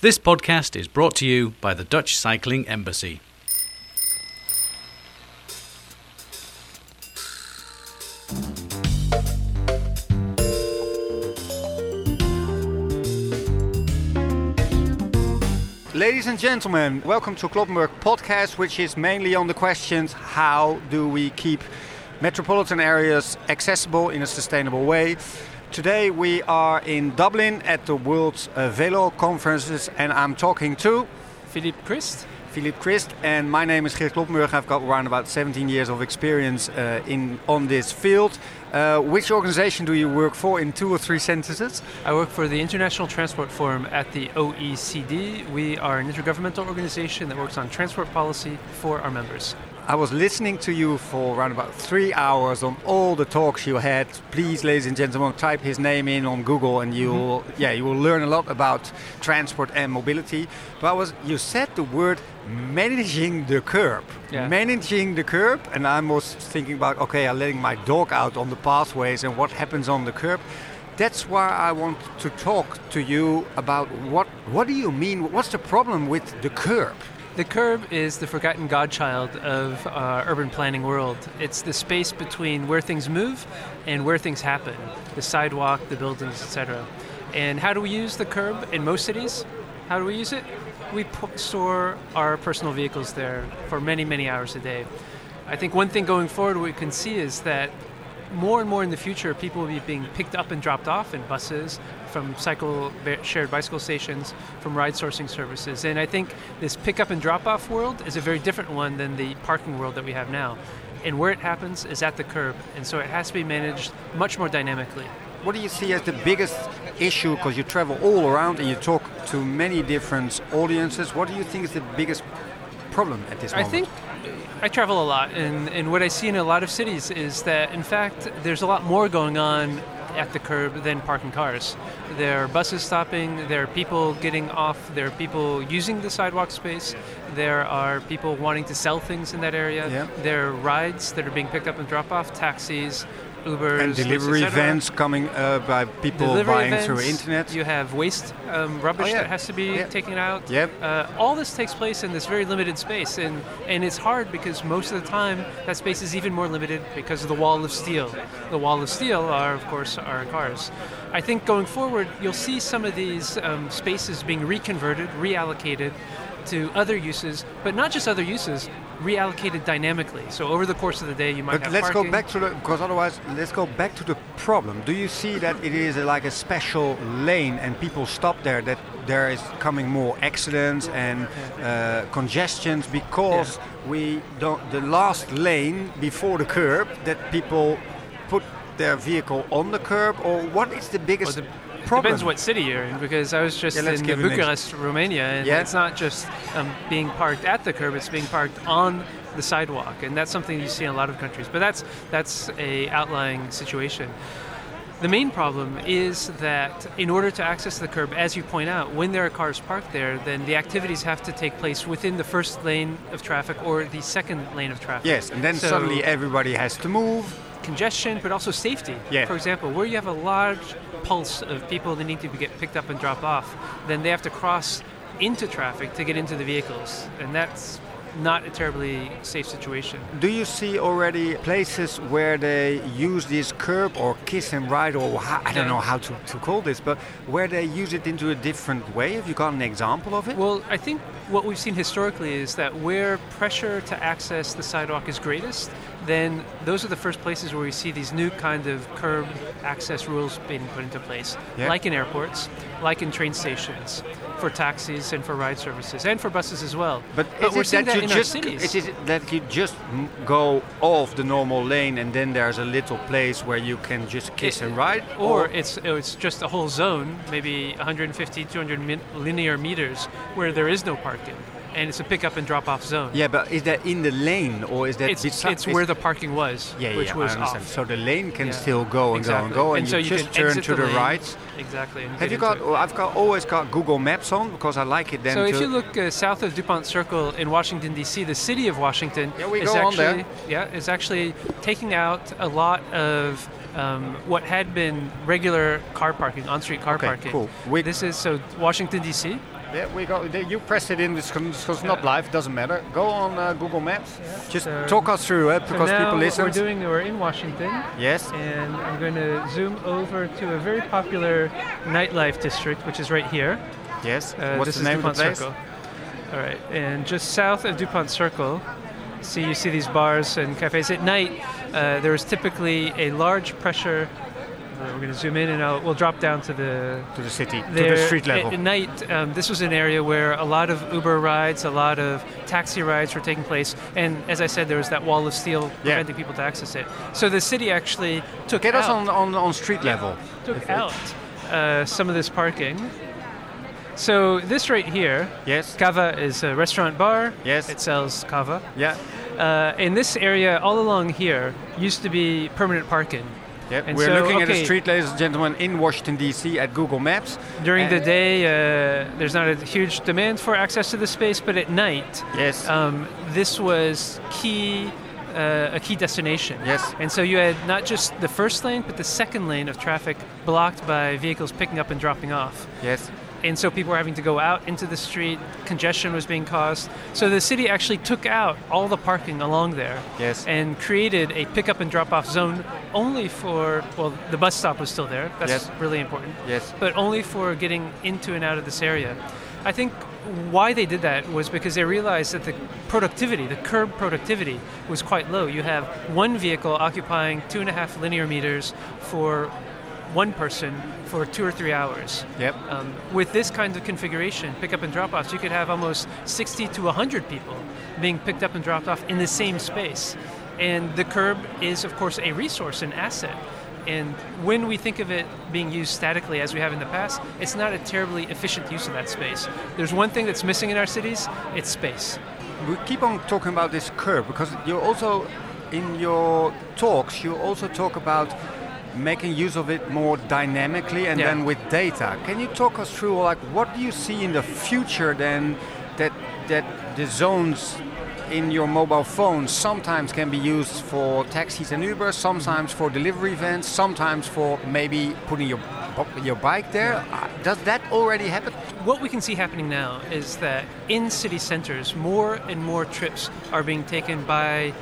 This podcast is brought to you by the Dutch Cycling Embassy. Ladies and gentlemen, welcome to Kloppenburg podcast, which is mainly on the questions how do we keep metropolitan areas accessible in a sustainable way. Today we are in Dublin at the World uh, Velo Conferences, and I'm talking to Philippe Crist. Philippe Crist, and my name is Geert Kloppenburg. I've got around about 17 years of experience uh, in on this field. Uh, which organization do you work for in two or three sentences? I work for the International Transport Forum at the OECD. We are an intergovernmental organization that works on transport policy for our members. I was listening to you for around about three hours on all the talks you had. Please, ladies and gentlemen, type his name in on Google, and you will, mm-hmm. yeah, you will learn a lot about transport and mobility. But I was, you said the word managing the curb, yeah. managing the curb, and I was thinking about, okay, I'm letting my dog out on the pathways, and what happens on the curb that's why I want to talk to you about what what do you mean? What's the problem with the curb? The curb is the forgotten godchild of uh, urban planning world. It's the space between where things move and where things happen, the sidewalk, the buildings, etc. And how do we use the curb in most cities? How do we use it? We store our personal vehicles there for many, many hours a day. I think one thing going forward we can see is that more and more in the future, people will be being picked up and dropped off in buses, from cycle shared bicycle stations, from ride sourcing services. And I think this pickup and drop off world is a very different one than the parking world that we have now. And where it happens is at the curb, and so it has to be managed much more dynamically. What do you see as the biggest issue? Because you travel all around and you talk to many different audiences. What do you think is the biggest problem at this moment? I think uh, I travel a lot, and, and what I see in a lot of cities is that, in fact, there's a lot more going on at the curb than parking cars. There are buses stopping, there are people getting off, there are people using the sidewalk space, there are people wanting to sell things in that area, yeah. there are rides that are being picked up and dropped off, taxis, Ubers, and delivery vans coming uh, by people delivery buying events, through internet. You have waste um, rubbish oh, yeah. that has to be yeah. taken out. Yep. Uh, all this takes place in this very limited space, and and it's hard because most of the time that space is even more limited because of the wall of steel. The wall of steel are, of course, our cars. I think going forward, you'll see some of these um, spaces being reconverted, reallocated to other uses, but not just other uses, reallocated dynamically. So over the course of the day, you might. But let's parking. go back to the because otherwise, let's go back to the problem. Do you see that it is like a special lane and people stop there? That there is coming more accidents and uh, congestions because yeah. we don't the last lane before the curb that people put their vehicle on the curb or what is the biggest problem. Depends what city you're in, because I was just yeah, in Bucharest, Romania, and yeah. it's not just um, being parked at the curb; it's being parked on the sidewalk, and that's something you see in a lot of countries. But that's that's a outlying situation. The main problem is that in order to access the curb, as you point out, when there are cars parked there, then the activities have to take place within the first lane of traffic or the second lane of traffic. Yes, and then so suddenly everybody has to move. Congestion, but also safety. Yeah. For example, where you have a large pulse of people that need to get picked up and dropped off, then they have to cross into traffic to get into the vehicles. And that's not a terribly safe situation. Do you see already places where they use this curb or kiss and ride, or I don't know how to, to call this, but where they use it into a different way? Have you got an example of it? Well, I think what we've seen historically is that where pressure to access the sidewalk is greatest, then those are the first places where we see these new kind of curb access rules being put into place, yeah. like in airports, like in train stations for taxis and for ride services and for buses as well. But, but we're seeing that, that in just, our cities. Is it that you just go off the normal lane and then there's a little place where you can just kiss it, and ride? Or, or, it's oh, it's just a whole zone, maybe 150, 200 linear meters, where there is no parking and it's a pick up and drop off zone. Yeah, but is that in the lane or is that it's, it's where the parking was? Yeah, which yeah, was I understand. Off. So the lane can yeah. still go and exactly. go and go, and, and so you, just turn to the, the right. Exactly. Have you got? Well, I've got always got Google Maps on because I like it. Then. So if you look uh, south of Dupont Circle in Washington D.C., the city of Washington yeah, we is go actually yeah is actually taking out a lot of um, what had been regular car parking, on-street car okay, parking. Cool. We this is so Washington D.C Yeah, we got. You press it in. This because it's not live. Doesn't matter. Go on uh, Google Maps. Just So- talk us through it So because now people what listen. we're doing, we're in Washington, yes. and I'm going to zoom over to a very popular nightlife district, which is right here. Yes. Uh, What's this the is name of Dupont the place? Circle. All right, and just south of Dupont Circle, see you see these bars and cafes. At night, uh, there is typically a large pressure. Uh, we're going to zoom in, and I'll, we'll drop down to the To the city. To the street level. At, night, um, this was an area where a lot of Uber rides, a lot of taxi rides were taking place, and as I said, there was that wall of steel preventing people to access it. So the city actually took Get out, us on, on, on street level. took out uh, some of this parking. So this right here, Yes. Kava is a restaurant bar. Yes. It sells kava. Yeah. Uh, in this area, all along here, used to be permanent parking. Yeah. And We're so, looking at a street, ladies and gentlemen, in Washington D.C. at Google Maps. During the day, uh, there's not a huge demand for access to the space, but at night, Yes. um, this was key, uh, a key destination. Yes. And so you had not just the first lane, but the second lane of traffic blocked by vehicles picking up and dropping off. yes. And so people were having to go out into the street. Congestion was being caused. So the city actually took out all the parking along there Yes. and created a pickup and drop off zone only for, well, the bus stop was still there. That's Yes. really important Yes. but only for getting into and out of this area. I think why they did that was because they realized that the productivity, the curb productivity, was quite low. You have one vehicle occupying two and a half linear meters for one person for two or three hours. Yep. Um, with this kind of configuration, pickup and drop offs, you could have almost 60 to 100 people being picked up and dropped off in the same space. And the curb is, of course, a resource, an asset. And when we think of it being used statically as we have in the past, it's not a terribly efficient use of that space. There's one thing that's missing in our cities it's space. We keep on talking about this curb because you also, in your talks, you also talk about making use of it more dynamically and Yeah. then with data. Can you talk us through like what do you see in the future then that that the zones in your mobile phone sometimes can be used for taxis and Uber, sometimes for delivery vans, sometimes for maybe putting your your bike there. Uh, Does that already happen? What we can see happening now is that in city centers, more and more trips are being taken by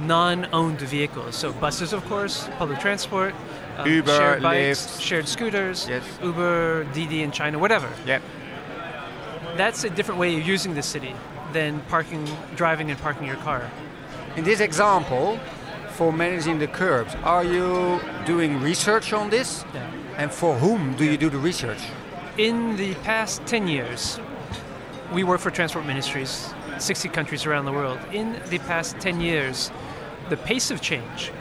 non-owned vehicles. So buses, of course, public transport, um, Uber, shared bikes, Lyft. shared scooters, Yes. Uber, Didi in China, whatever. Yeah. That's a different way of using the city than parking, driving, and parking your car. In this example, for managing the curbs, are you doing research on this? Yeah. And for whom do you do the research? In the past 10 years, we work for Transport Ministries, 60 countries around the world. In the past 10 years, the pace of change,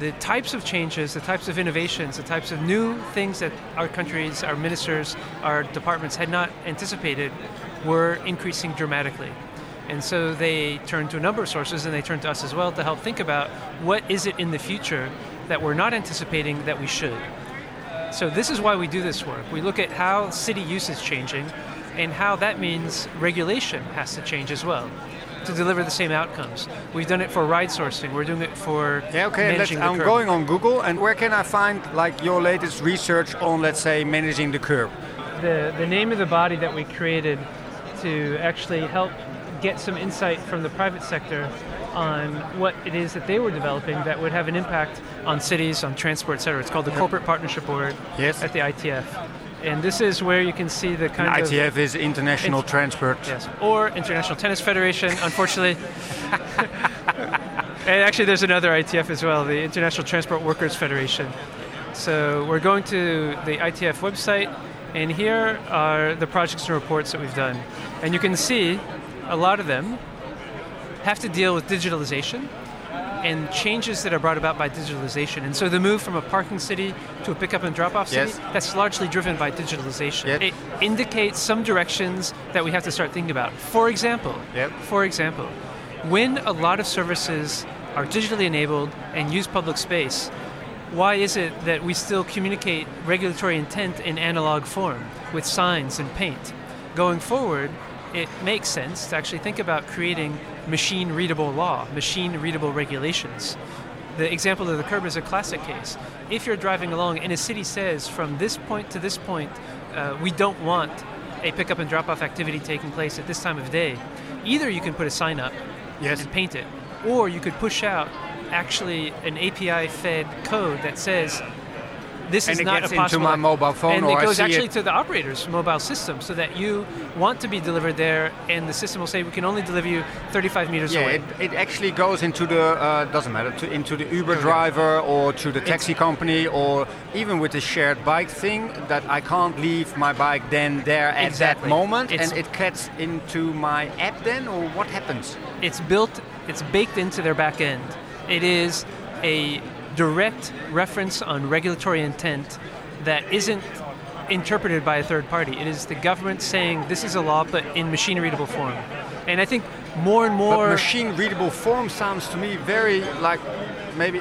the types of changes, the types of innovations, the types of new things that our countries, our ministers, our departments had not anticipated were increasing dramatically. And so they turned to a number of sources and they turned to us as well to help think about what is it in the future that we're not anticipating that we should. So this is why we do this work. We look at how city use is changing and how that means regulation has to change as well to deliver the same outcomes. We've done it for ride sourcing. We're doing it for Yeah, okay. Let's, I'm curb. going on Google, and where can I find like your latest research on, let's say, managing the curb? the, the name of the body that we created to actually help get some insight from the private sector on what it is that they were developing that would have an impact on cities, on transport, et cetera. It's called the Corporate Partnership Board Yes. at the ITF. And this is where you can see the kind of ITF is International Int- Transport. Yes, or International Tennis Federation, unfortunately. and actually, there's another ITF as well, the International Transport Workers Federation. So we're going to the ITF website, and here are the projects and reports that we've done. And you can see a lot of them have to deal with digitalization and changes that are brought about by digitalization. And so the move from a parking city to a pickup and drop off city, Yes. that's largely driven by digitalization. Yep. It indicates some directions that we have to start thinking about. For example, Yep. for example, when a lot of services are digitally enabled and use public space, why is it that we still communicate regulatory intent in analog form with signs and paint? Going forward, it makes sense to actually think about creating machine readable law, machine readable regulations. The example of the curb is a classic case. If you're driving along and a city says from this point to this point, uh, we don't want a pickup and drop off activity taking place at this time of day, either you can put a sign up Yes. and paint it, or you could push out actually an API fed code that says this And is it not gets a into my mobile phone and or it goes actually it- to the operator's mobile system so that you want to be delivered there and the system will say we can only deliver you 35 meters Yeah, away. it, it actually goes into the uh, doesn't matter to, into the Uber driver or to the taxi company or even with the shared bike thing that I can't leave my bike then there at Exactly. that moment It's- and it gets into my app then or what happens? it's built it's baked into their back end. It is a direct reference on regulatory intent that isn't interpreted by a third party it is the government saying this is a law but in machine readable form and i think more and But more machine readable form sounds to me very like maybe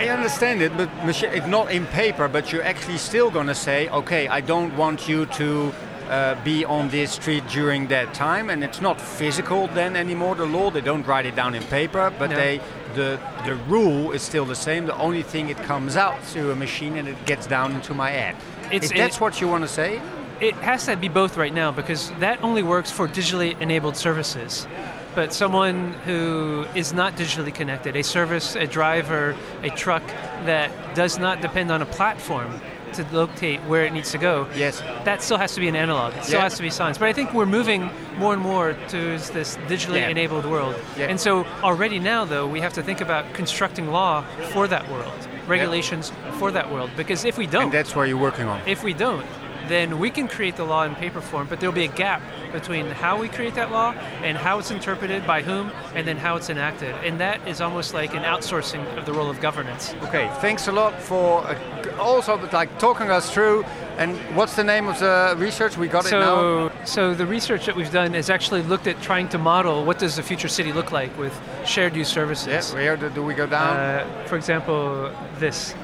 I understand it, but it's not in paper. But you're actually still going to say, okay, I don't want you to uh, be on this street during that time, and it's not physical then anymore. The law they don't write it down in paper, but No. they the the rule is still the same. The only thing it comes out through a machine and it gets down into my app. It's- if that's it- what you want to say, it has to be both right now because that only works for digitally enabled services. But someone who is not digitally connected, a service, a driver, a truck that does not depend on a platform to locate where it needs to go, yes. that still has to be an analog. It still Yeah. has to be science. But I think we're moving more and more to this digitally Yeah. enabled world. Yeah. And so already now, though, we have to think about constructing law for that world, regulations for that world. Because if we don't, And that's what you're working on. if we don't, then we can create the law in paper form, but there'll be a gap between how we create that law and how it's interpreted by whom, and then how it's enacted. And that is almost like an outsourcing of the role of governance. Okay, thanks a lot for uh, also like talking us through. And what's the name of the research? We got it now. So, so the research that we've done is actually looked at trying to model what does the future city look like with shared use services. Yes. Where do, do we go down? Uh, for example, this.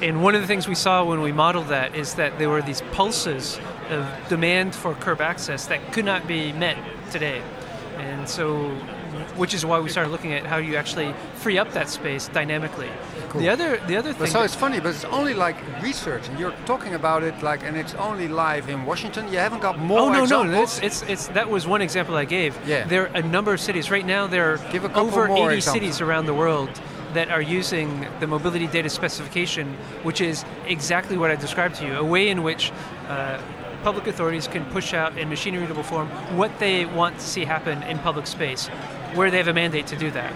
And one of the things we saw when we modeled that is that there were these pulses of demand for curb access that could not be met today. And so, which is why we started looking at how you actually free up that space dynamically. Cool. The other, the other but thing. so it's funny, but it's only like research, and you're talking about it like, and it's only live in Washington. You haven't got more Oh no, no, it's, it's it's that was one example I gave. Yeah. There are a number of cities right now. There are Give a over 80 examples. cities around the world that are using the mobility data specification, which is exactly what I described to you, a way in which. Uh, Public authorities can push out in machine readable form what they want to see happen in public space, where they have a mandate to do that.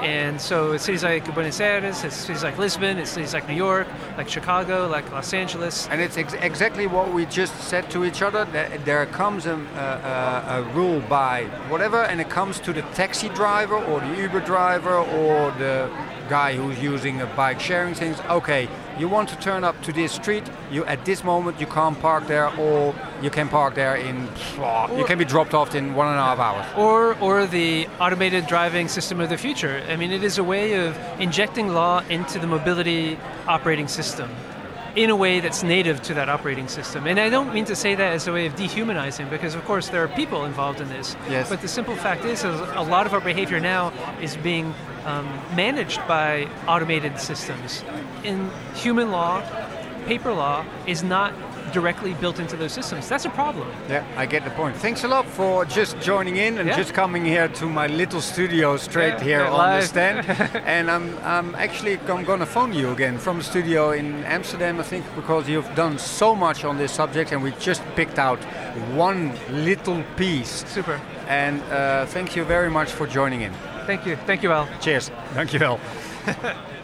And so it's cities like Buenos Aires, it's cities like Lisbon, it's cities like New York, like Chicago, like Los Angeles, And it's ex- exactly what we just said to each other. That there comes a, a, a rule by whatever, and it comes to the taxi driver or the Uber driver or the guy who's using a bike sharing things. Okay, you want to turn up to this street. You at this moment you can't park there, or you can park there in. You can be dropped off in one and a half hours. or or the automated driving system of the future. I mean, it is a way of injecting law into the mobility operating system in a way that's native to that operating system. And I don't mean to say that as a way of dehumanizing, because of course there are people involved in this. Yes. But the simple fact is, is a lot of our behavior now is being um, managed by automated systems. In human law, paper law is not directly built into those systems. That's a problem. Yeah, I get the point. Thanks a lot for just joining in and Yeah. just coming here to my little studio straight Yeah, here on the stand. and I'm, I'm actually I'm going to phone you again from the studio in Amsterdam, I think, because you've done so much on this subject, and we just picked out one little piece. Super. And uh, thank you very much for joining in. Thank you. Thank you, Al. Cheers. Dankjewel.